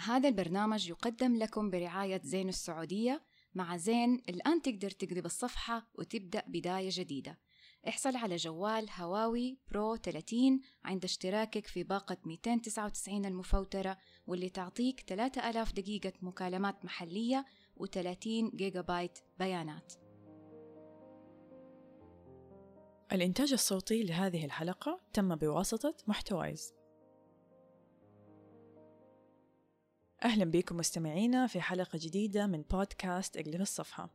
هذا البرنامج يقدم لكم برعاية زين السعودية مع زين الآن تقدر تقلب الصفحة وتبدأ بداية جديدة. احصل على جوال هواوي برو 30 عند اشتراكك في باقة 299 المفوترة واللي تعطيك 3000 دقيقة مكالمات محلية و30 جيجا بايت بيانات. الإنتاج الصوتي لهذه الحلقة تم بواسطة محتوايز. أهلا بكم مستمعينا في حلقة جديدة من بودكاست اقلب الصفحة.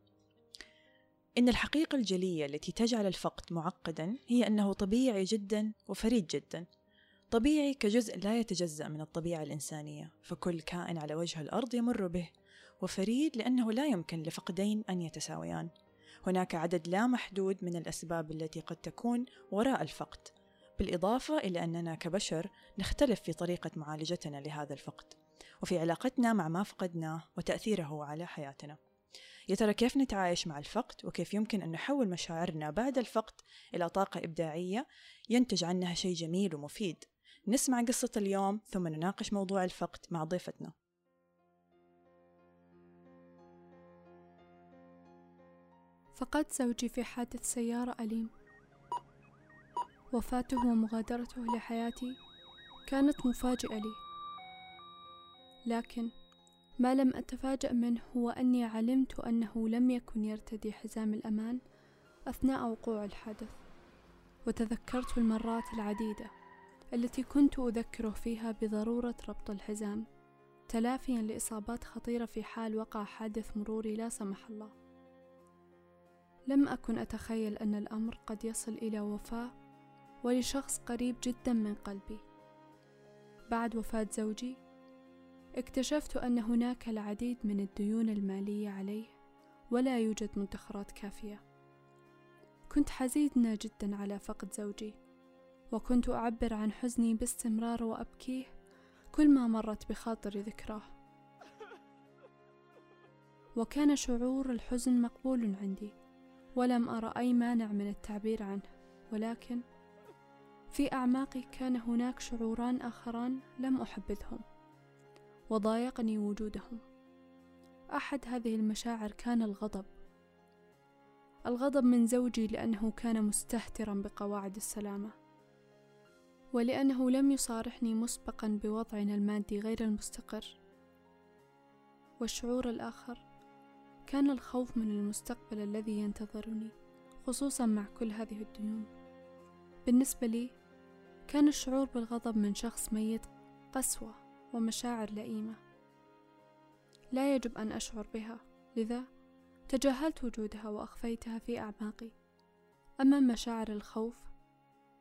إن الحقيقة الجلية التي تجعل الفقد معقدا هي أنه طبيعي جدا وفريد جدا. طبيعي كجزء لا يتجزأ من الطبيعة الإنسانية فكل كائن على وجه الأرض يمر به وفريد لأنه لا يمكن لفقدين أن يتساويان. هناك عدد لا محدود من الأسباب التي قد تكون وراء الفقد. بالإضافة إلى أننا كبشر نختلف في طريقة معالجتنا لهذا الفقد. وفي علاقتنا مع ما فقدناه وتأثيره على حياتنا. يا ترى كيف نتعايش مع الفقد وكيف يمكن أن نحول مشاعرنا بعد الفقد إلى طاقة إبداعية ينتج عنها شيء جميل ومفيد؟ نسمع قصة اليوم ثم نناقش موضوع الفقد مع ضيفتنا. فقدت زوجي في حادث سيارة أليم. وفاته ومغادرته لحياتي كانت مفاجئة لي. لكن ما لم أتفاجأ منه هو أني علمت أنه لم يكن يرتدي حزام الأمان أثناء وقوع الحادث وتذكرت المرات العديدة التي كنت أذكره فيها بضرورة ربط الحزام تلافيا لإصابات خطيرة في حال وقع حادث مروري لا سمح الله. لم أكن أتخيل أن الأمر قد يصل إلى وفاة ولشخص قريب جدا من قلبي. بعد وفاة زوجي اكتشفت أن هناك العديد من الديون المالية عليه ولا يوجد مدخرات كافية. كنت حزينة جدا على فقد زوجي وكنت أعبر عن حزني باستمرار وأبكيه كل ما مرت بخاطري ذكراه. وكان شعور الحزن مقبول عندي ولم أرى أي مانع من التعبير عنه. ولكن في أعماقي كان هناك شعوران آخران لم أحبذهم. وضايقني وجودهم أحد هذه المشاعر كان الغضب. الغضب من زوجي لأنه كان مستهترا بقواعد السلامة ولأنه لم يصارحني مسبقا بوضعنا المادي غير المستقر. والشعور الآخر كان الخوف من المستقبل الذي ينتظرني خصوصا مع كل هذه الديون. بالنسبة لي كان الشعور بالغضب من شخص ميت قسوة. ومشاعر لئيمة. لا يجب أن أشعر بها. لذا تجاهلت وجودها وأخفيتها في أعماقي. أما مشاعر الخوف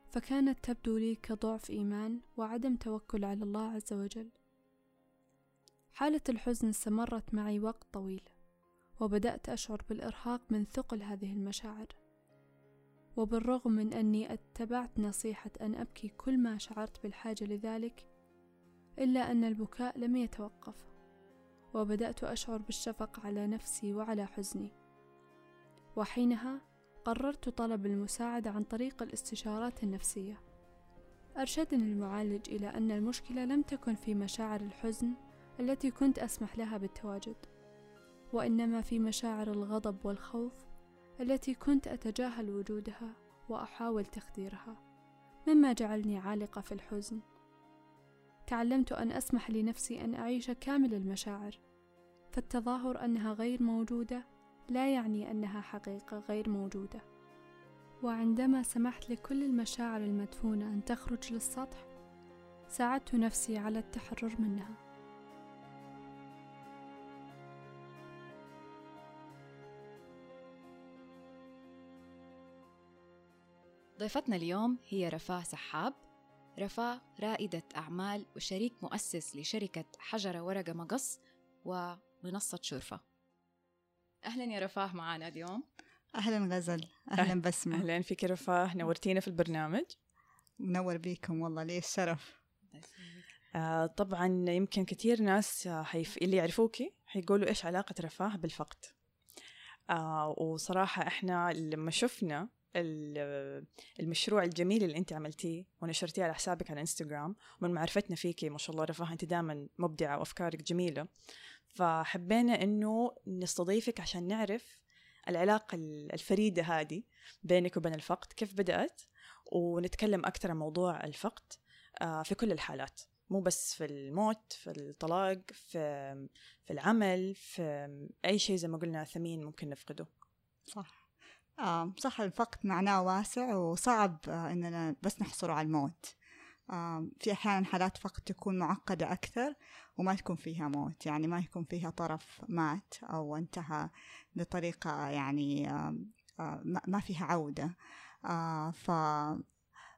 فكانت تبدو لي كضعف إيمان وعدم توكل على الله عز وجل. حالة الحزن استمرت معي وقت طويل وبدأت أشعر بالإرهاق من ثقل هذه المشاعر. وبالرغم من أني اتبعت نصيحة أن أبكي كل ما شعرت بالحاجة لذلك إلا أن البكاء لم يتوقف وبدأت أشعر بالشفقة على نفسي وعلى حزني. وحينها قررت طلب المساعدة عن طريق الاستشارات النفسية. أرشدني المعالج إلى أن المشكلة لم تكن في مشاعر الحزن التي كنت أسمح لها بالتواجد وإنما في مشاعر الغضب والخوف التي كنت أتجاهل وجودها وأحاول تخديرها مما جعلني عالقة في الحزن. تعلمت أن أسمح لنفسي أن أعيش كامل المشاعر فالتظاهر أنها غير موجودة لا يعني أنها حقيقة غير موجودة. وعندما سمحت لكل المشاعر المدفونة أن تخرج للسطح ساعدت نفسي على التحرر منها. ضيفتنا اليوم هي رفاه سحاب رفاه رائدة أعمال وشريك مؤسس لشركة حجرة ورقة مقص ومنصة شرفة أهلا يا رفاه معنا اليوم. أهلا غزل. أهلا بسمة. أهلا فيك رفاه. نورتينا في البرنامج. منور بيكم والله لي الشرف. آه طبعا يمكن كثير ناس حيف... اللي يعرفوكي حيقولوا إيش علاقة رفاه بالفقد. آه وصراحة إحنا لما شفنا المشروع الجميل اللي انت عملتيه ونشرتيه على حسابك على إنستغرام ومن معرفتنا فيكي ما شاء الله رفاه انت دائما مبدعة وأفكارك جميلة. فحبينا إنه نستضيفك عشان نعرف العلاقة ال- الفريدة هذه بينك وبين الفقد كيف بدأت؟ ونتكلم أكثر عن موضوع الفقد آه، في كل الحالات. مو بس في الموت في الطلاق في في العمل في أي شيء زي ما قلنا ثمين ممكن نفقده. صح. صح الفقد معناه واسع وصعب آه إننا بس نحصره على الموت. آه في أحيانا حالات فقد تكون معقدة أكثر وما تكون فيها موت يعني ما يكون فيها طرف مات أو انتهى بطريقة يعني آه آه ما فيها عودة. آه ف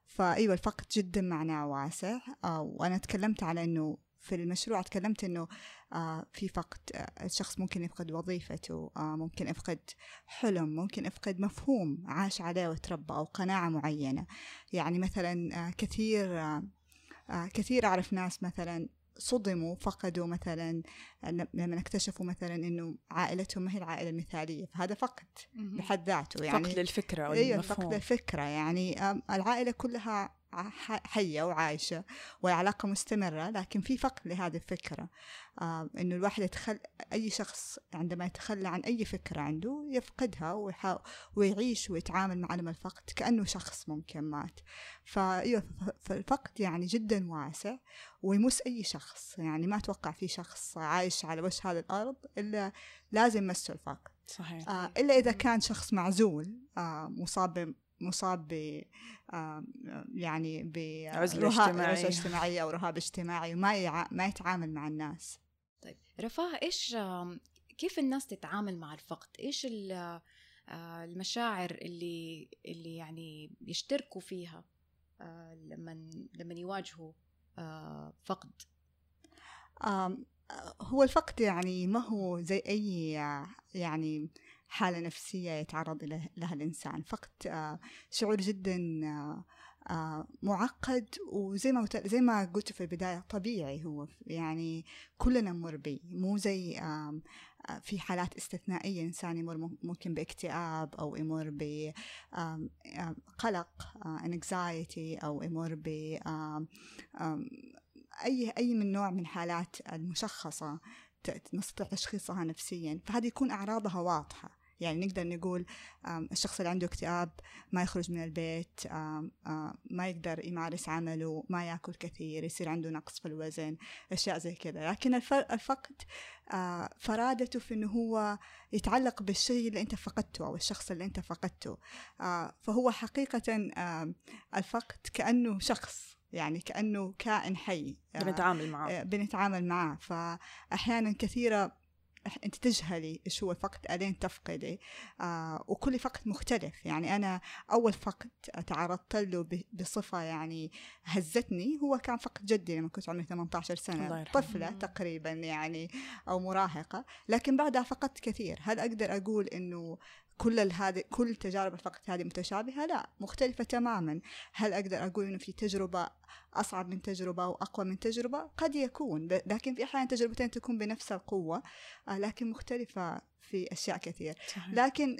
فأيوة الفقد جدا معناه واسع. آه وأنا تكلمت على إنه في المشروع تكلمت إنه آه في فقد آه الشخص ممكن يفقد وظيفته آه ممكن يفقد حلم ممكن يفقد مفهوم عاش عليه وتربى أو قناعة معينة. يعني مثلا آه كثير آه آه كثير أعرف ناس مثلا صدموا فقدوا مثلا لما اكتشفوا مثلا إنه عائلتهم ما هي العائلة المثالية فهذا فقد بحد ذاته. يعني فقد للفكرة أو أيوه المفهوم فقد الفكرة يعني العائلة كلها حية وعايشة والعلاقه مستمرة لكن في فقد لهذه الفكرة. آم، إنه الواحد يتخل أي شخص عندما يتخلى عن أي فكرة عنده يفقدها ويحا... ويعيش ويتعامل مع الم الفقد كأنه شخص ممكن مات. فايوه ف- فالفقد يعني جدا واسع ويمس أي شخص. يعني ما أتوقع في شخص عايش على وجه هذا الأرض إلا لازم مسه الفقد. صحيح. آه إلا إذا كان شخص معزول آه مصاب مصاب ب آه يعني عزلة برهاب- اجتماعية. عزلة اجتماعية. أو رهاب اجتماعي وما يع... ما يتعامل مع الناس. طيب رفاه إيش آم، كيف الناس تتعامل مع الفقد؟ إيش ال- آه، المشاعر اللي اللي يعني يشتركوا فيها آه، لما لما يواجهوا فقد؟ هو الفقد يعني ما هو زي أي يعني حالة نفسية يتعرض له- لها الإنسان. فقد آه، شعور جدا آه، آه، معقد وزي ما زي ما قلت في البداية طبيعي هو يعني كلنا نمر به. مو زي في حالات استثنائية إنسان يمر مم- ممكن باكتئاب أو يمر بقلق anxiety أو يمر ب أي أي من نوع من الحالات المشخصة نستطيع تشخيصها نفسيا. فهذه يكون أعراضها واضحة. يعني نقدر نقول الشخص اللي عنده اكتئاب ما يخرج من البيت ما يقدر يمارس عمله ما ياكل كثير يصير عنده نقص في الوزن أشياء زي كذا. لكن الف- الفقد فرادته في إنه هو يتعلق بالشيء اللي أنت فقدته أو الشخص اللي أنت فقدته. فهو حقيقة آم، الفقد كأنه شخص يعني كأنه كائن حي. بنتعامل معه. بنتعامل معاه فأحيانا كثيرة أنت تجهلي إيش هو الفقد ألين تفقدي؟ آه وكل فقد مختلف. يعني أنا أول فقد تعرضت له بصفة يعني هزتني هو كان فقد جدي لما كنت عمري 18 الله سنه. طفلة تقريبا يعني أو مراهقة. لكن بعدها فقدت كثير. هل أقدر أقول إنه كل هذه كل تجارب الفقد هذه متشابهة؟ لا مختلفة تماما. هل أقدر أقول إنه في تجربة أصعب من تجربة أو أقوى من تجربة؟ قد يكون لكن في أحيانا تجربتين تكون بنفس القوة آه، لكن مختلفة في أشياء كثير. صحيح. لكن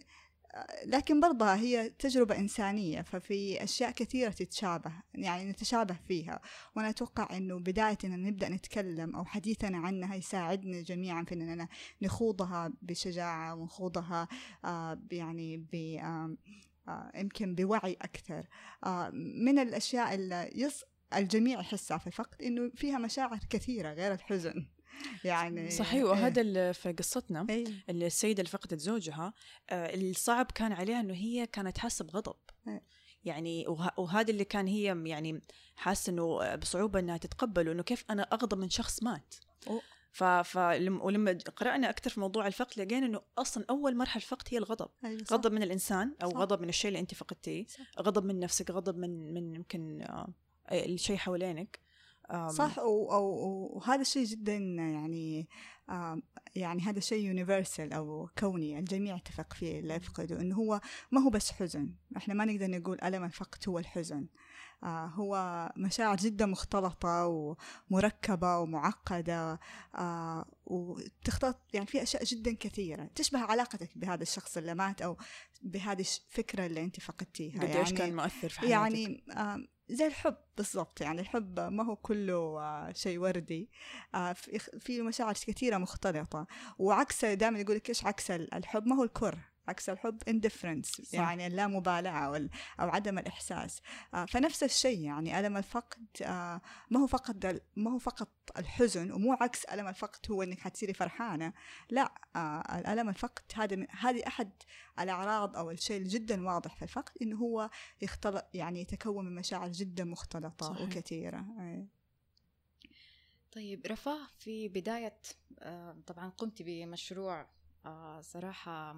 لكن برضها هي تجربة إنسانية ففي أشياء كثيرة تتشابه يعني نتشابه فيها. وأنا أتوقع أنه بداية أن نبدأ نتكلم أو حديثنا عنها يساعدنا جميعا في أننا نخوضها بشجاعة ونخوضها آه، يعني ب آم، آه، يمكن بوعي أكثر. آه، من الأشياء اللي يص الجميع يحسها في الفقد إنه فيها مشاعر كثيرة غير الحزن. يعني صحيح وهذا اللي في قصتنا إيه. اللي السيدة اللي فقدت زوجها آه، الصعب كان عليها إنه هي كانت حاسة بغضب إيه. يعني وه- وهذا اللي كان هي يعني حاسة إنه بصعوبة إنها تتقبله إنه كيف أنا أغضب من شخص مات أوه. ف... فلما ولما قرأنا أكثر في موضوع الفقد لقينا إنه أصلا أول مرحلة الفقد هي الغضب، أيوة صح. غضب من الإنسان أو صح. غضب من الشيء اللي أنت فقدتيه،. غضب من نفسك، غضب من من يمكن آه، الشيء حوالينك، صح وهذا الشيء جدا يعني يعني هذا شيء يونيفرسال أو كوني الجميع اتفق فيه اللي يفقده إنه هو ما هو بس حزن. إحنا ما نقدر نقول ألم الفقد هو الحزن. آه هو مشاعر جدا مختلطة ومركبة ومعقدة آه وتختلط يعني في أشياء جدا كثيرة تشبه علاقتك بهذا الشخص اللي مات أو بهذه الفكرة اللي أنت فقدتيها. قد إيش كان مؤثر في حياتك؟ يعني زي الحب بالضبط يعني الحب ما هو كله آه، شيء وردي. آه، في مشاعر كثيرة مختلطة. وعكس دائما يقول لك إيش عكس ال- الحب؟ ما هو الكره. عكس الحب indifference صح. يعني اللامبالاة أو, أو عدم الإحساس آه، فنفس الشيء يعني ألم الفقد آه، ما هو فقط ما هو فقط الحزن ومو عكس ألم الفقد هو إنك حتصيري فرحانة لا آه، الألم الفقد هذا هذه أحد الأعراض أو الشيء جدا واضح في الفقد إنه هو يختلط يعني يتكون من مشاعر جدا مختلطة صحيح. وكثيرة أي. طيب رفاه في بداية طبعا قمت بمشروع صراحة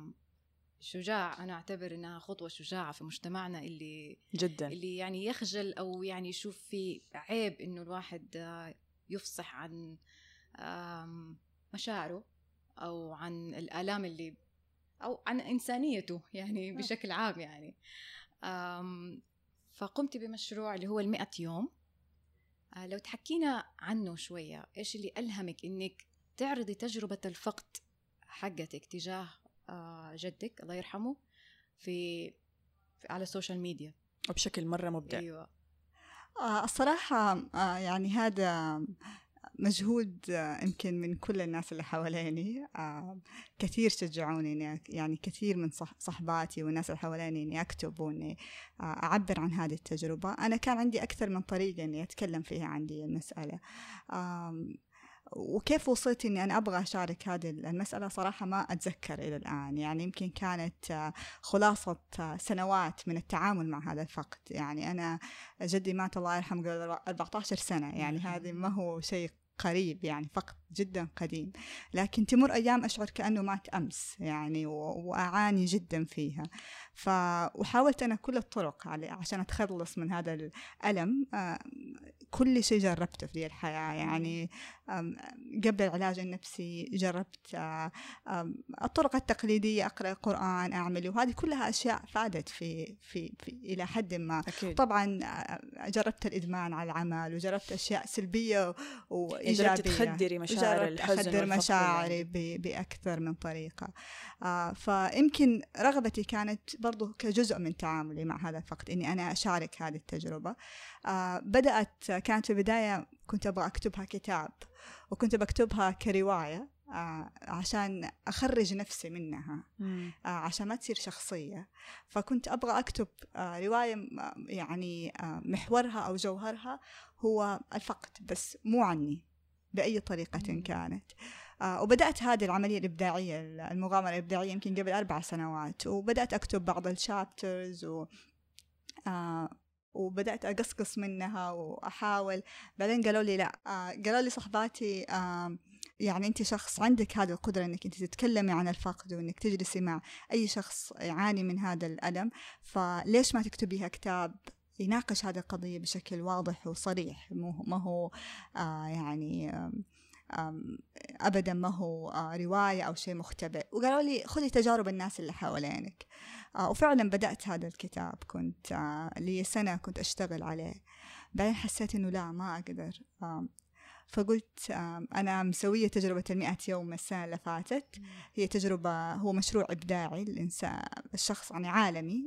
شجاع أنا أعتبر إنها خطوة شجاعة في مجتمعنا اللي جدا. اللي يعني يخجل أو يعني يشوف في عيب إنه الواحد آه، يفصح عن مشاعره أو عن الآلام اللي أو عن إنسانيته يعني بشكل عام يعني. فقمت بمشروع اللي هو المئة يوم. آه، لو تحكينا عنه شوية إيش اللي ألهمك إنك تعرضي تجربة الفقد حقتك تجاه جدك الله يرحمه في, في على السوشيال ميديا. وبشكل مرة مبدع. أيوه. آه، الصراحة آه، يعني هذا مجهود آه، يمكن من كل الناس اللي حواليني. آه، كثير شجعوني إني يعني كثير من صح صحباتي والناس اللي حواليني إني أكتب وإني آه، أعبر عن هذه التجربة. أنا كان عندي أكثر من طريقة إني أتكلم فيها عن دي المسألة وكيف وصلت إني أنا أبغى أشارك هذه المسألة؟ صراحة ما أتذكر إلى الآن. يعني يمكن كانت آه، خلاصة آه، سنوات من التعامل مع هذا الفقد. يعني أنا جدي مات الله يرحمه قبل 14 سنة. يعني هذه ما هو شيء قريب. يعني فقد جدا قديم. لكن تمر أيام أشعر كأنه مات أمس يعني و- وأعاني جدا فيها. ف وحاولت أنا كل الطرق عشان أتخلص من هذا الألم. آه، كل شيء جربته في دي الحياة يعني. قبل العلاج النفسي جربت الطرق التقليدية أقرأ القران أعمل وهذه كلها أشياء فادت في في, في إلى حد ما. أكيد. طبعا جربت الإدمان على العمل وجربت أشياء سلبية وإيجابية. جربت تخدري مشاعر جربت اللي مشاعري عندك. ب- بأكثر من طريقة آه فيمكن رغبتي كانت برضو كجزء من تعاملي مع هذا الفقد إني أنا أشارك هذه التجربة آه بدأت كانت في البداية كنت أبغى أكتبها كتاب وكنت بكتبها كرواية آه عشان أخرج نفسي منها. آه، عشان ما تصير شخصية فكنت أبغى أكتب آه، رواية يعني آه، محورها أو جوهرها هو الفقد بس مو عني بأي طريقة. كانت. آه، وبدأت هذه العملية الإبداعية المغامرة الإبداعية يمكن قبل أربع سنوات. وبدأت أكتب بعض الشابترز و آه، وبدأت أقصقص منها وأحاول. بعدين قالوا لي لا آه، قالوا لي صحباتي يعني أنت شخص عندك هذه القدرة أنك أنت تتكلمي عن الفقد وأنك تجلسي مع أي شخص يعاني من هذا الألم. فليش ما تكتبيها كتاب يناقش هذه القضية بشكل واضح وصريح. ما هو آه يعني أبدا ما هو آه رواية أو شيء مختبئ. وقالوا لي خذي تجارب الناس اللي حوالينك. آه وفعلا بدأت هذا الكتاب. كنت آه لي سنة كنت أشتغل عليه. بعدين حسيت إنه لا ما أقدر آم فقلت أنا مسوية تجربة المئة يوم السنة اللي فاتت. هي تجربة هو مشروع إبداعي الإنسان الشخص يعني عالمي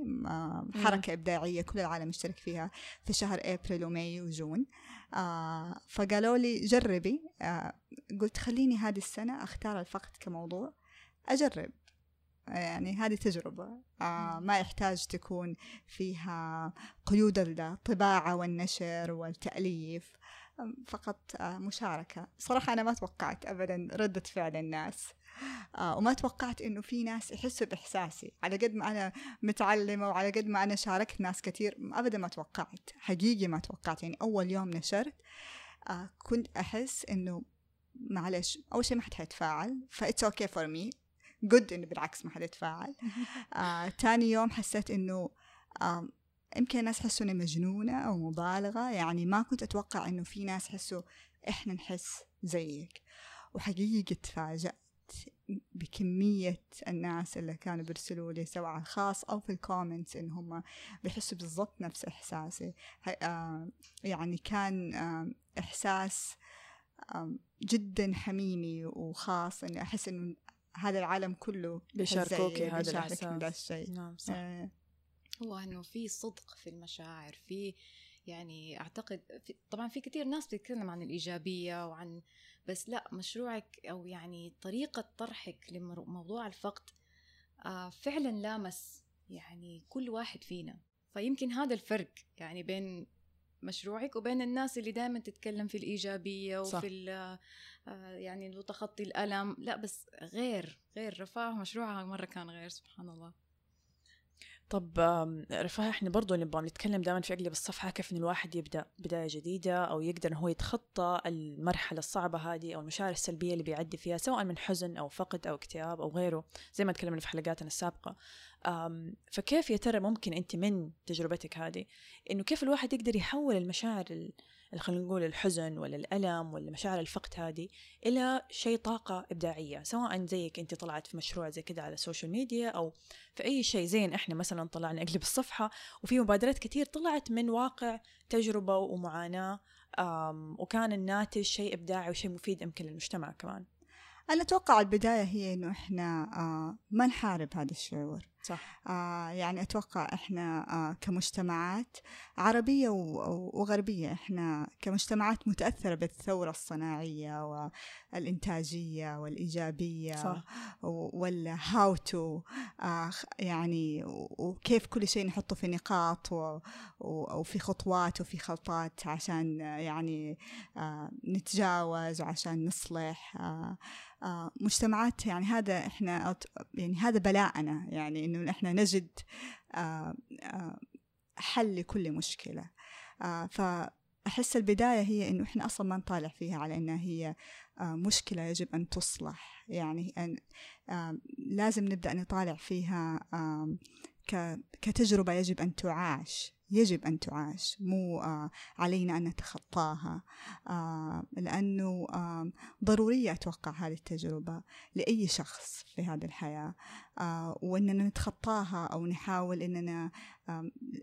حركة إبداعية كل العالم يشترك فيها في شهر أبريل وماي وجون. آه فقالوا لي جربي. آه قلت خليني هذه السنة أختار الفقد كموضوع أجرب. يعني هذه تجربة. آه ما يحتاج تكون فيها قيود الطباعة والنشر والتأليف. فقط آه مشاركة. صراحة أنا ما توقعت أبدا ردة فعل الناس. آه وما توقعت إنه في ناس يحسوا بإحساسي. على قد ما أنا متعلمة وعلى قد ما أنا شاركت ناس كثير أبدا ما توقعت. حقيقي ما توقعت. يعني أول يوم نشرت آه كنت أحس إنه معلش أول شيء ما حد حيتفاعل ف it's okay for me good إنه بالعكس ما حد يتفاعل. آه تاني يوم حسيت إنه آه يمكن الناس يحسوا اني مجنونة أو مبالغة يعني ما كنت أتوقع إنه في ناس يحسوا إحنا نحس زيك. وحقيقة تفاجأت بكمية الناس اللي كانوا بيرسلوا لي سواء على الخاص أو في الكومنتس إن هم بيحسوا بالضبط نفس إحساسي. آه، يعني كان آه، إحساس آه، جدا حميمي وخاص إني أحس إنه هذا العالم كله بيشاركوكي هذا الإحساس. الشيء نعم صح. آه، هو إنه في صدق في المشاعر في يعني أعتقد في طبعا في كثير ناس بتتكلم عن الإيجابية وعن بس لا مشروعك أو يعني طريقة طرحك لموضوع الفقد آه فعلا لامس يعني كل واحد فينا. فيمكن هذا الفرق يعني بين مشروعك وبين الناس اللي دائما تتكلم في الإيجابية وفي آه يعني تخطي الألم. لا بس غير غير رفاه مشروعها مرة كان غير سبحان الله. طب رفاه إحنا برضو نبغى نتكلم دائما في اقلب الصفحه كيف إن الواحد يبدأ بداية جديدة أو يقدر هو يتخطى المرحلة الصعبة هذه أو المشاعر السلبية اللي بيعدي فيها سواء من حزن أو فقد أو اكتئاب أو غيره زي ما تكلمنا في حلقاتنا السابقة. فكيف يا ترى ممكن أنت من تجربتك هذه؟ إنه كيف الواحد يقدر يحول المشاعر خلينا نقول الحزن ولا الألم ولا مشاعر الفقد هذه إلى شيء طاقة إبداعية. سواء زيك أنت طلعت في مشروع زي كذا على ال social media أو في أي شيء زين. إحنا مثلا طلعنا اقلب الصفحه وفي مبادرات كثير طلعت من واقع تجربة ومعاناة آم، وكان الناتج شيء إبداعي وشيء مفيد يمكن للمجتمع كمان. أنا أتوقع البداية هي إنه إحنا آه ما نحارب هذا الشعور. صح. آه يعني أتوقع إحنا آه كمجتمعات عربية وغربية إحنا كمجتمعات متأثرة بالثورة الصناعية والإنتاجية والإيجابية صح. والهاو تو يعني و- وكيف كل شيء نحطه في نقاط وفي خطوات وفي خلطات عشان آه، يعني آه، نتجاوز وعشان نصلح آه، آه، مجتمعات يعني هذا إحنا يعني هذا بلاءنا يعني إنه إحنا نجد آه، آه، حل لكل مشكلة. آه، فأحس البداية هي إنه إحنا أصلا ما نطالع فيها على إنها هي آه، مشكلة يجب أن تصلح. يعني أن آه، لازم نبدأ نطالع فيها كتجربة يجب أن تعاش. يجب أن تعاش مو آه، علينا أن نتخطاها. آه، لأنه آم، ضرورية أتوقع هذه التجربة لأي شخص في هذه الحياة. آه وإننا نتخطاها أو نحاول إننا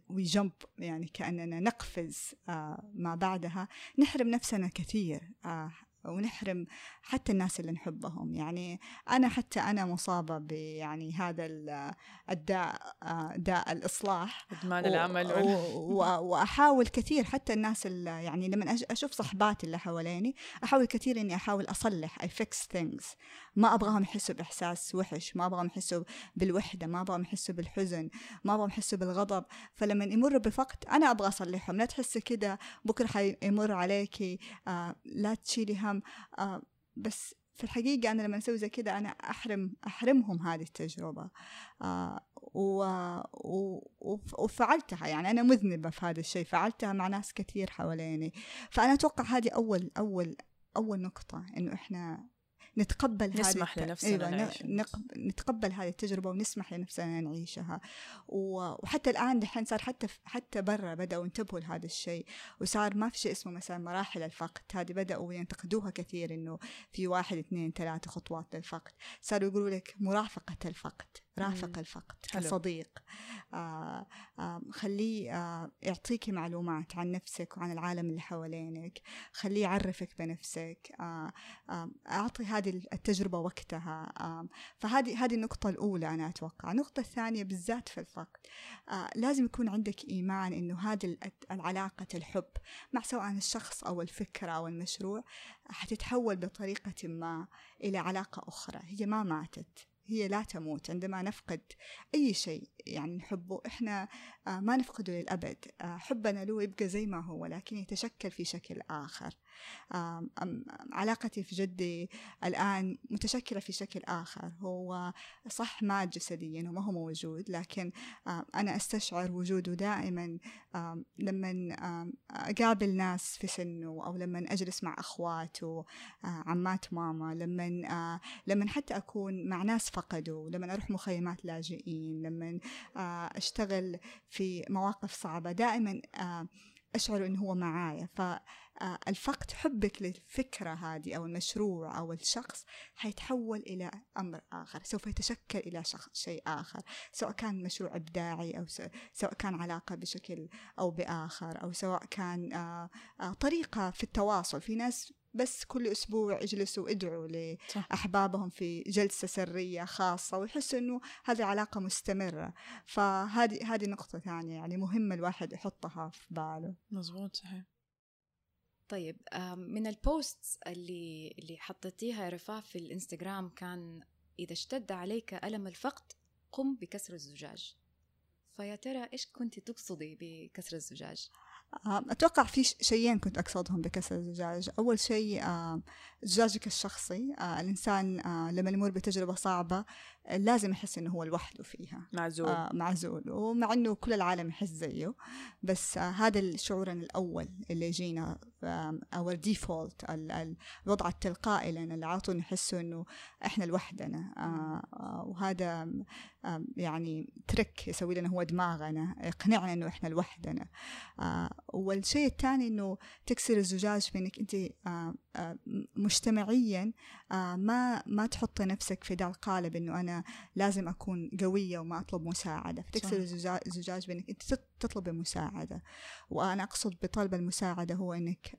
ويجمب يعني كأننا نقفز آه ما بعدها. نحرم نفسنا كثير آه ونحرم حتى الناس اللي نحبهم. يعني أنا حتى أنا مصابة بيعني هذا ال- الداء داء الإصلاح. إدمان و- العمل و- و- وأحاول كثير حتى الناس اللي يعني لما أشوف صحباتي اللي حواليني أحاول كثير إني أحاول أصلح I fix things ما أبغاهم يحسوا بإحساس وحش ما أبغاهم يحسوا بالوحدة ما أبغاهم يحسوا بالحزن ما أبغاهم يحسوا بالغضب. فلما يمروا بفقد أنا أبغى أصلحهم. لا تحسي كده بكرة حيمر عليكي آه لا تشيلي هم آه بس في الحقيقة أنا لما أسوي زي كده أنا أحرم أحرمهم هذه التجربة. آه و... و... وف- وفعلتها يعني أنا مذنبة في هذا الشيء فعلتها مع ناس كثير حواليني. فأنا أتوقع هذه أول أول أول نقطة إنه إحنا نتقبل هذه نسمح الت- لنفسنا أيوة نعيش. نتقبل هذه التجربة ونسمح لنفسنا نعيشها. وحتى الآن دحين صار حتى حتى برا بدأوا ينتبهوا لهذا الشيء وصار ما في شيء اسمه مثلا مراحل الفقد. هذه بدأوا ينتقدوها كثير إنه في واحد اثنين ثلاثة خطوات للفقد. صاروا يقولوا لك مرافقة الفقد. رافق مم. الفقد حلو. كصديق. آه آه خليه آه يعطيكي معلومات عن نفسك وعن العالم اللي حوالينك خليه يعرفك بنفسك آه آه أعطي هذه التجربة وقتها. آه فهذه هذه النقطة الأولى أنا أتوقع. النقطة الثانية بالذات في الفقد آه لازم يكون عندك إيمان إنه هذه ال- العلاقة الحب مع سواء الشخص أو الفكرة أو المشروع حتتحول بطريقة ما إلى علاقة أخرى. هي ما ماتت. هي لا تموت عندما نفقد أي شيء يعني نحبه إحنا آه، ما نفقده للأبد. آه، حبنا له يبقى زي ما هو ولكن يتشكل في شكل آخر. علاقتي في جدي الآن متشكلة في شكل آخر. هو صح مات جسديا وما هو موجود لكن أنا أستشعر وجوده دائما لما أقابل ناس في سنه أو لما أجلس مع أخواته آه، عمات ماما لما آه، لما حتى أكون مع ناس فقدوا لما أروح مخيمات لاجئين لما آه، أشتغل في مواقف صعبة دائما أشعر إنه هو معايا. فالفقد حبك للفكرة هذه أو المشروع أو الشخص حيتحول إلى أمر آخر سوف يتشكل إلى شخص شيء آخر سواء كان مشروع إبداعي أو سواء كان علاقة بشكل أو بآخر أو سواء كان آه، آه، طريقة في التواصل. في ناس بس كل أسبوع يجلسوا يدعوا صح. لأحبابهم في جلسة سرية خاصة ويحسوا إنه هذه علاقة مستمرة. فهذه هذه نقطة ثانية يعني مهمة الواحد يحطها في باله. مزبوط صحيح. طيب من البوستس اللي اللي حطيتيها رفاه في الإنستغرام كان إذا اشتد عليك ألم الفقد قم بكسر الزجاج فيا ترى إيش كنت تقصدي بكسر الزجاج؟ آه، أتوقع في شيئين كنت أقصدهم بكسر الزجاج. أول شيء زجاجك الشخصي. آه، الإنسان آه، لما يمر بتجربة صعبة لازم يحس إنه هو لوحده فيها. معزول. معزول. ومع إنه كل العالم يحس زيه. بس هذا الشعور الأول اللي يجينا أو الديفولت الوضع التلقائي لنا اللي على طول نحسه إنه إحنا لوحدنا. وهذا يعني ترك يسوي لنا هو دماغنا يقنعنا إنه إحنا لوحدنا. آه والشيء الثاني إنه تكسر الزجاج بإنك أنت آه آه مجتمعيا ما ما تحطي نفسك في ذا القالب إنه أنا لازم أكون قوية وما أطلب مساعدة. فتكسر. الزجاج الزجاج بأنك أنت تط- تطلبي مساعدة وأنا أقصد بطلب المساعدة هو تس-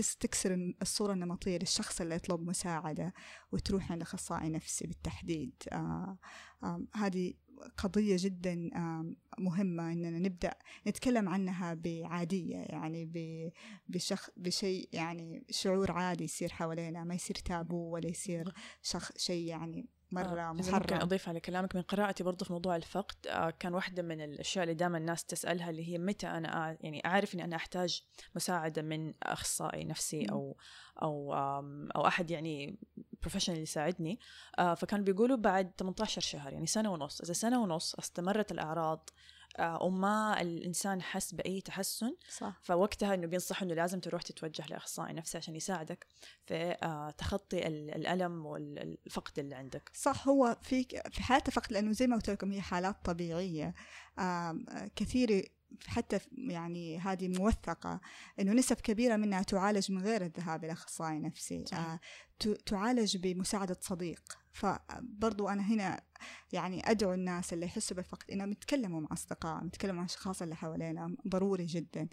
تكسر الصورة النمطية للشخص اللي يطلب مساعدة وتروح عند أخصائي نفسي بالتحديد. آه، آم، هذه قضية جدا آم، مهمة إننا نبدأ نتكلم عنها بعادية يعني بشخ بشيء يعني شعور عادي يصير حوالينا ما يصير تابو ولا يصير شخ شيء يعني مرة آه، إذا ممكن محرم أضيف على كلامك من قراءتي برضو في موضوع الفقد آه، كان واحدة من الأشياء اللي دائما الناس تسألها اللي هي متى أنا يعني أعرف إني أنا أحتاج مساعدة من أخصائي نفسي. أو أو أو أحد يعني بروفيشنال يساعدني آه، فكانوا بيقولوا بعد 18 شهر يعني سنة ونص إذا سنة ونص استمرت الأعراض وما الإنسان حس بأي تحسن صح. فوقتها إنه بينصح إنه لازم تروح تتوجه لأخصائي نفسي عشان يساعدك في آه، تخطي ال- الألم والفقد اللي عندك. صح هو في في حالات الفقد لأنه زي ما قلت لكم هي حالات طبيعية آه، كثير حتى يعني هذه موثقة إنه نسب كبيرة منها تعالج من غير الذهاب إلى أخصائي نفسي. آه، تعالج بمساعدة صديق. فبرضو أنا هنا يعني أدعو الناس اللي يحسوا بالفقد إنهم يتكلموا مع أصدقائهم يتكلموا مع الأشخاص اللي حوالينا ضروري جدا.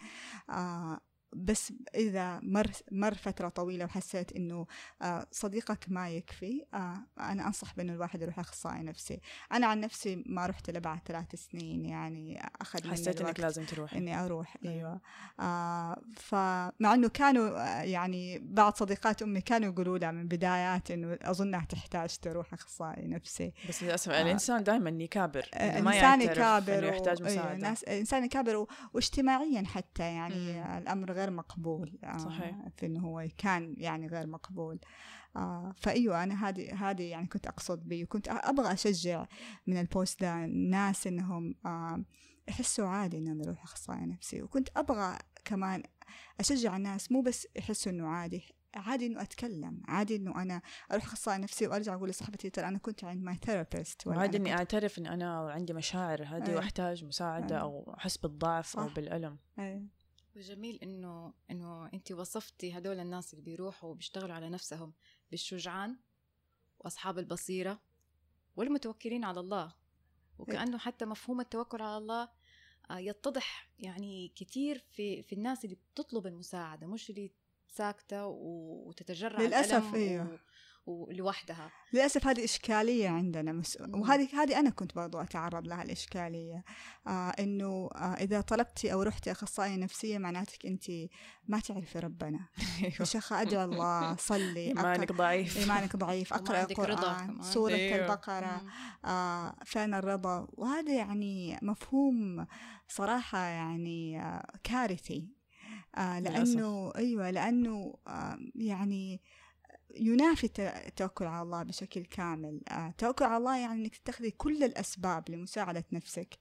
آه، بس إذا مر مر فترة طويلة وحسيت إنه آه، صديقك ما يكفي آه، أنا أنصح بأنه الواحد يروح أخصائي نفسي أنا عن نفسي ما رحت إلا بعد ثلاث سنين يعني أخذ حسيت الوقت لازم تروح إني أروح أيوة. أيوة آه فمع إنه كانوا آه، يعني بعض صديقات أمي كانوا يقولوا لها من بدايات إنه أظنها تحتاج تروح أخصائي نفسي بس للاسف آه. الإنسان دائما يكابر إنه ما إنسان يعترف يكابر إنه يحتاج و- أيوة، مساعدة ناس إنسان يكابر و- واجتماعيا حتى يعني مم. الأمر غير مقبول آه، صحيح. في إنه هو كان يعني غير مقبول آه فأيوة أنا هذه هذه يعني كنت أقصد به وكنت أبغى أشجع من البوست ده الناس إنهم آه يحسوا عادي إنهم يروحوا أخصائي نفسي وكنت أبغى كمان أشجع الناس مو بس يحسوا إنه عادي عادي إنه أتكلم عادي إنه أنا أروح أخصائي نفسي وأرجع أقول لصاحبتي ترى أنا كنت عند my therapist وعادي إني أعترف ان أنا عندي مشاعر هذه. واحتاج مساعدة أيوة. أو احس بالضعف أو صح. بالألم أيوة. وجميل إنه إنه أنت وصفتي هدول الناس اللي بيروحوا وبيشتغلوا على نفسهم بالشجعان وأصحاب البصيرة والمتوكلين على الله وكأنه حتى مفهوم التوكل على الله آه، يتضح يعني كثير في في الناس اللي بتطلب المساعدة مش اللي ساكتة وتتجرع أيوه. و... ولوحدها للأسف هذه إشكالية عندنا مس... وهذه هذه أنا كنت برضو أتعرض لها الإشكالية آه إنه آه إذا طلبتي أو رحتي أخصائية نفسية معناتك أنت ما تعرفي ربنا يا شيخ أدعو الله صلي إيمانك ضعيف إيمانك ضعيف القرآن كمان. سورة أيوه. البقرة مم. آه فين الرضا وهذا يعني مفهوم صراحة يعني آه كارثي آه للأسف. لأنه أيوة لأنه آه يعني ينافي الت- التوكل على الله بشكل كامل. آه، التوكل على الله يعني إنك تتخذي كل الأسباب لمساعدة نفسك.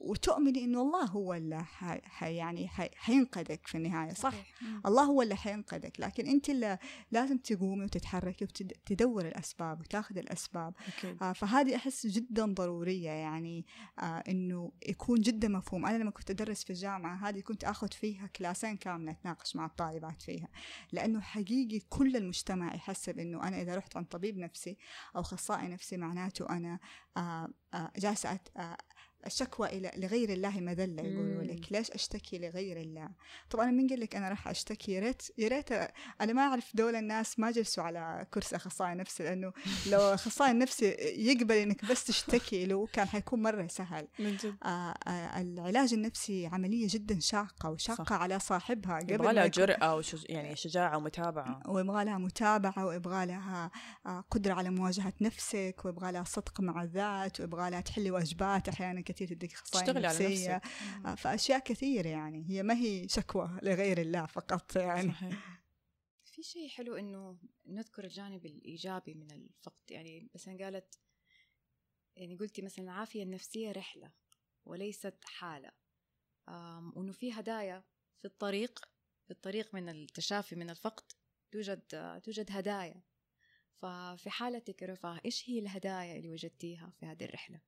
وتؤمني إنه الله هو اللي حي يعني حي حينقذك في النهاية صح؟ مم. الله هو اللي حينقذك لكن أنت اللي لازم تقومي وتتحركي وتدور الأسباب وتاخذ الأسباب. آه، فهذه أحس جدا ضرورية يعني آه، إنه يكون جدا مفهوم. أنا لما كنت أدرس في الجامعة هذه كنت أخذ فيها كلاسين كاملة أتناقش مع الطالبات فيها لأنه حقيقي كل المجتمع يحسب إنه أنا إذا رحت عند طبيب نفسي أو أخصائي نفسي معناته أنا آه، آه، آه، الشكوى إلى لغير الله مذلة يقولوا. لك. ليش أشتكي لغير الله؟ طبعا من قال لك أنا راح أشتكي؟ يا ريت يا ريت أنا ما أعرف دول الناس ما جلسوا على كرسي أخصائي نفسي لأنه لو أخصائي النفسي يقبل إنك بس تشتكي له كان حيكون مرة سهل. من جد. آه آه العلاج النفسي عملية جدا شاقة وشاقة صح. على صاحبها. قبل يبغى لها جرأة وشج... يعني شجاعة ومتابعة. ويبغى لها متابعة ويبغى لها آه، قدرة على مواجهة نفسك ويبغى لها صدق مع الذات ويبغى لها تحلي واجبات أحيانا كثير تديك أخصائية تشتغلي على نفسية. نفسك. آه، فأشياء كثير يعني. هي ما هي شكوى لغير الله فقط يعني. صحيح. في شيء حلو إنه نذكر الجانب الإيجابي من الفقد. يعني مثلا قالت يعني قلتي مثلا العافية النفسية رحلة وليست حالة. وإنه في هدايا في الطريق في الطريق من التشافي من الفقد توجد آه، توجد هدايا. ففي حالتك رفاه إيش هي الهدايا اللي وجدتيها في هذه الرحلة؟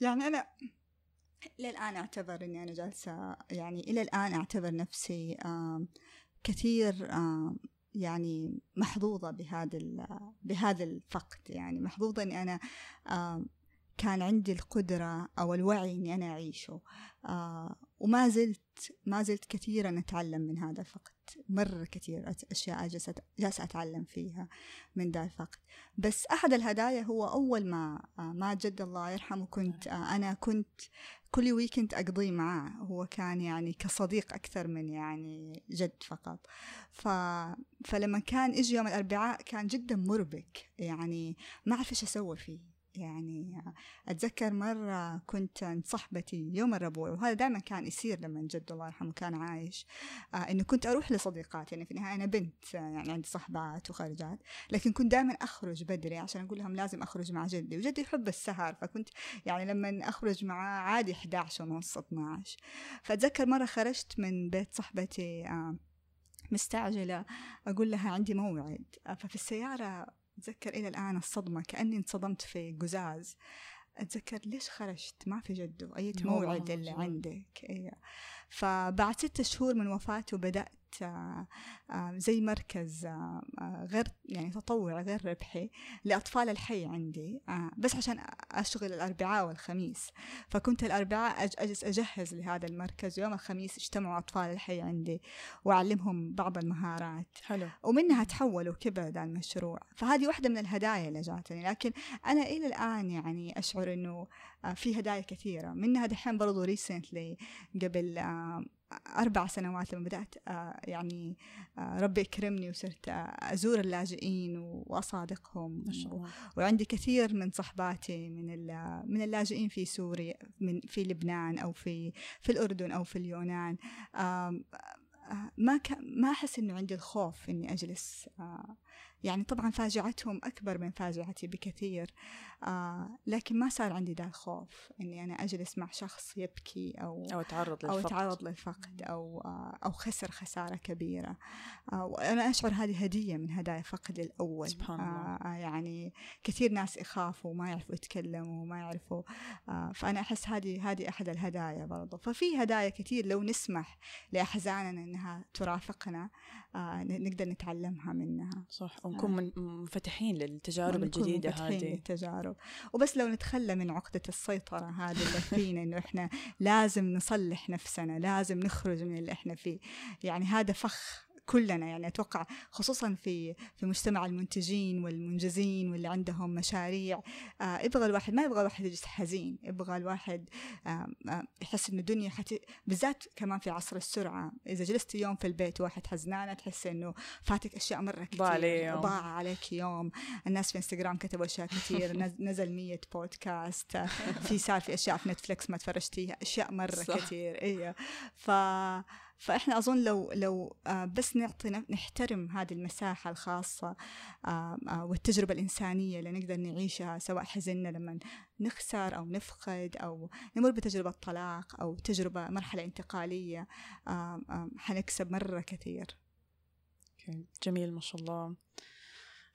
يعني أنا للآن أعتبر إني أنا جالسة يعني إلى الآن أعتبر نفسي كثير يعني محظوظة بهذا بهذا الفقد. يعني محظوظة إني أنا كان عندي القدرة أو الوعي إني أنا أعيشه. آه، وما زلت ما زلت كثيرا أتعلم من هذا الفقد. مرة كثير أشياء جالسة أتعلم فيها من ذا الفقد. بس أحد الهدايا هو أول ما آه، ما جد الله يرحمه كنت آه، أنا كنت كل ويكند أقضيه معاه هو كان يعني كصديق أكثر من يعني جد فقط. ف... فلما كان إجي يوم الأربعاء كان جدا مربك. يعني ما أعرف إيش أسوي فيه. يعني أتذكر مرة كنت عند صاحبتي يوم الربوع وهذا دائما كان يصير لما جد الله يرحمه كان عايش آه إنه كنت أروح لصديقاتي. يعني في النهاية أنا بنت آه، يعني عندي صحبات وخارجات لكن كنت دائما أخرج بدري عشان أقول لهم لازم أخرج مع جدي وجدي يحب السهر فكنت يعني لما أخرج معاه عادي 11 ونص 12 فأتذكر مرة خرجت من بيت صاحبتي آه مستعجلة أقول لها عندي موعد ففي السيارة أتذكر إلى الآن الصدمة كأني انصدمت في قزاز أتذكر ليش خرجت ما في جده أي موعد اللي. عندك إيه. فبعد ستة شهور من وفاته بدأت آه، آه، زي مركز آه، غير يعني تطوعي غير ربحي لأطفال الحي عندي بس عشان أشغل الأربعاء والخميس. فكنت الأربعاء أج- أجلس أجهز لهذا المركز يوم الخميس اجتمعوا أطفال الحي عندي وأعلمهم بعض المهارات. حلو. ومنها تحولوا كبر المشروع. فهذه واحدة من الهدايا اللي جاتني. لكن أنا إلى الآن يعني أشعر أنه في هدايا كثيرة. منها دحين برضو ريسنتلي قبل آه، أربع سنوات لما بدأت آه، يعني آه، ربي يكرمني وصرت آه، أزور اللاجئين وأصادقهم ما شاء الله. وعندي كثير من صحباتي من من اللاجئين في سوريا من في لبنان أو في في الأردن أو في اليونان. آه، ما ك- ما أحس إنه عندي الخوف إني أجلس آه، يعني طبعا فاجعتهم أكبر من فاجعتي بكثير آه، لكن ما صار عندي ذا الخوف إني أنا أجلس مع شخص يبكي أو أو تعرض أو للفقد. تعرض للفقد أو أو خسر خسارة كبيرة. آه، وأنا أشعر هذه هدية من هدايا فقد الأول. سبحان الله. آه، آه، يعني كثير ناس يخافوا وما يعرفوا يتكلموا وما يعرفوا آه، فأنا أحس هذه هذه أحد الهدايا برضو. ففي هدايا كثير لو نسمح لأحزاننا إنها ترافقنا آه، نقدر نتعلمها منها. صح. ونكون من- منفتحين للتجارب منفتحين هذه. للتجارب. وبس لو نتخلى من عقدة السيطرة هذه اللي فينا إنه إحنا لازم نصلح نفسنا لازم نخرج من اللي إحنا فيه. يعني هذا فخ كلنا يعني أتوقع خصوصا في في مجتمع المنتجين والمنجزين واللي عندهم مشاريع آه يبغى الواحد ما يبغى الواحد يجلس حزين يبغى الواحد يحس انه الدنيا حت... بالذات كمان في عصر السرعة. إذا جلست يوم في البيت واحد حزنانه تحس إنه فاتك أشياء مرة كثير ضاع عليك يوم. الناس في إنستغرام كتبوا أشياء كثير نز- نزل مية بودكاست في صار في أشياء في نتفلكس ما تفرجتيها أشياء مرة صح. كثير أيوه ف فإحنا أظن لو لو آه، بس نعطي نحترم هذه المساحة الخاصة آه، آه، والتجربة الإنسانية اللي نقدر نعيشها سواء حزننا لما نخسر أو نفقد أو نمر بتجربة طلاق أو تجربة مرحلة انتقالية حنكسب مرة كثير. جميل ما شاء الله.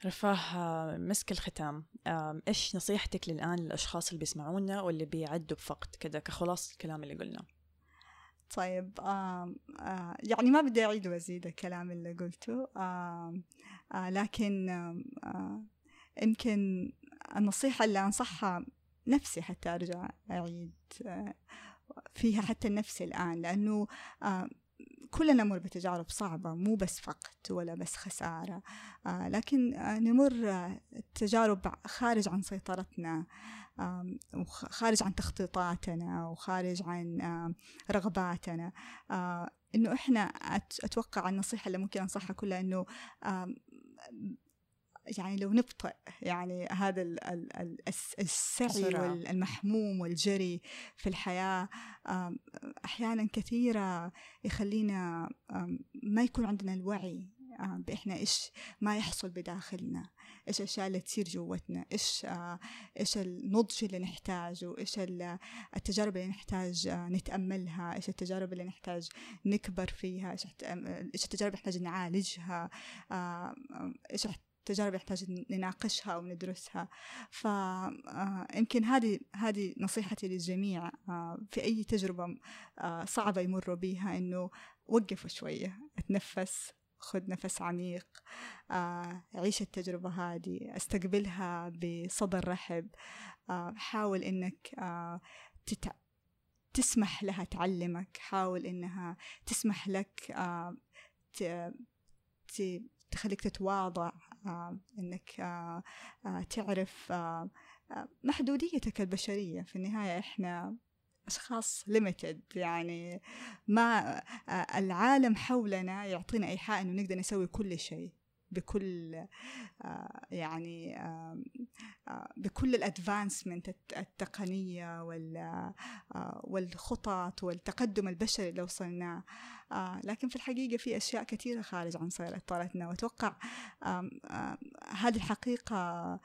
رفاه مسك الختام. إيش نصيحتك للآن للأشخاص اللي بيسمعونا واللي بيعدوا بفقد كذا كخلاص الكلام اللي قلناه؟ طيب آه آه يعني ما بدي أعيد وأزيد الكلام اللي قلته آه آه لكن آه يمكن النصيحة اللي أنصحها نفسي حتى أرجع أعيد آه فيها حتى نفسي الآن لأنه آه كلنا نمر بتجارب صعبة مو بس فقد ولا بس خسارة. آه لكن آه نمر آه تجارب خارج عن سيطرتنا وخارج عن تخطيطاتنا وخارج عن رغباتنا. إنه إحنا أتوقع النصيحة اللي ممكن أنصحها كلها إنه يعني لو نبطئ يعني هذا السعي والمحموم والجري في الحياة أحيانا كثيرة يخلينا ما يكون عندنا الوعي بإحنا إيش ما يحصل بداخلنا إيش الأشياء اللي تصير جوتنا إيش إيش النضج اللي نحتاجه إيش التجارب اللي نحتاج نتأملها إيش التجارب اللي نحتاج نكبر فيها إيش التجارب اللي نحتاج نعالجها إيش تجارب يحتاج نناقشها أو ندرسها. فيمكن آه، هذه هذه نصيحتي للجميع. آه، في أي تجربة آه، صعبة يمروا بها إنه وقفوا شوية اتنفس خذ نفس عميق. عيش التجربة هذه استقبلها بصدر رحب. حاول إنك تتع... تسمح لها تعلمك. حاول إنها تسمح لك ت... ت... تخليك تتواضع. إنك آه، آه، تعرف محدوديتك البشرية. في النهاية إحنا أشخاص ليميتد يعني ما العالم حولنا يعطينا إيحاء إنه نقدر نسوي كل شيء. بكل آه، يعني آه، بكل الأدفانسمنت التقنية آه، والخطط والتقدم البشري اللي وصلناه لكن في الحقيقة في أشياء كثيرة خارج عن سيطرتنا وأتوقع هذه الحقيقة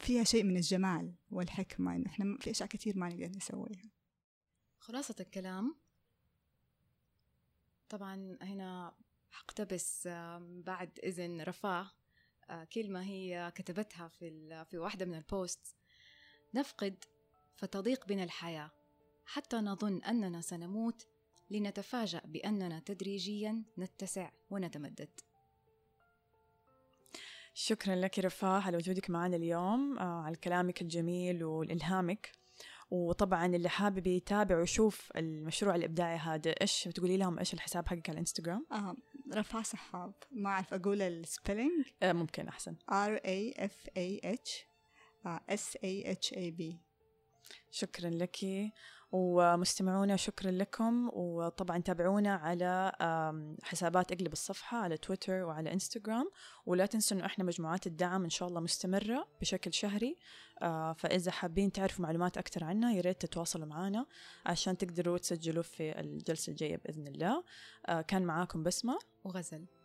فيها شيء من الجمال والحكمة إنه إحنا في أشياء كثير ما نقدر نسويها. خلاصة الكلام. طبعا هنا حقتبس بعد إذن رفاه آه، كلمة هي كتبتها في في واحدة من البوست نفقد فتضيق بنا الحياة حتى نظن أننا سنموت لنتفاجأ بأننا تدريجيا نتسع ونتمدد. شكرا لك رفاه على وجودك معنا اليوم آه، على كلامك الجميل والإلهامك. وطبعا اللي حابب يتابع ويشوف المشروع الإبداعي هذا إيش بتقولي لهم؟ إيش الحساب حقك على الانستغرام؟ آه رفع سحاب ما أعرف أقول السبيلنج آه ممكن أحسن. R A F A H S A H A B. شكرا لك. ومستمعونا شكرا لكم. وطبعا تابعونا على حسابات إقلب الصفحة على تويتر وعلى إنستغرام. ولا تنسوا إنه إحنا مجموعات الدعم إن شاء الله مستمرة بشكل شهري. آه، فإذا حابين تعرفوا معلومات أكثر عنها يا ريت تتواصلوا معنا عشان تقدروا تسجلوا في الجلسة الجاية بإذن الله. آه، كان معاكم بسمة. وغزل.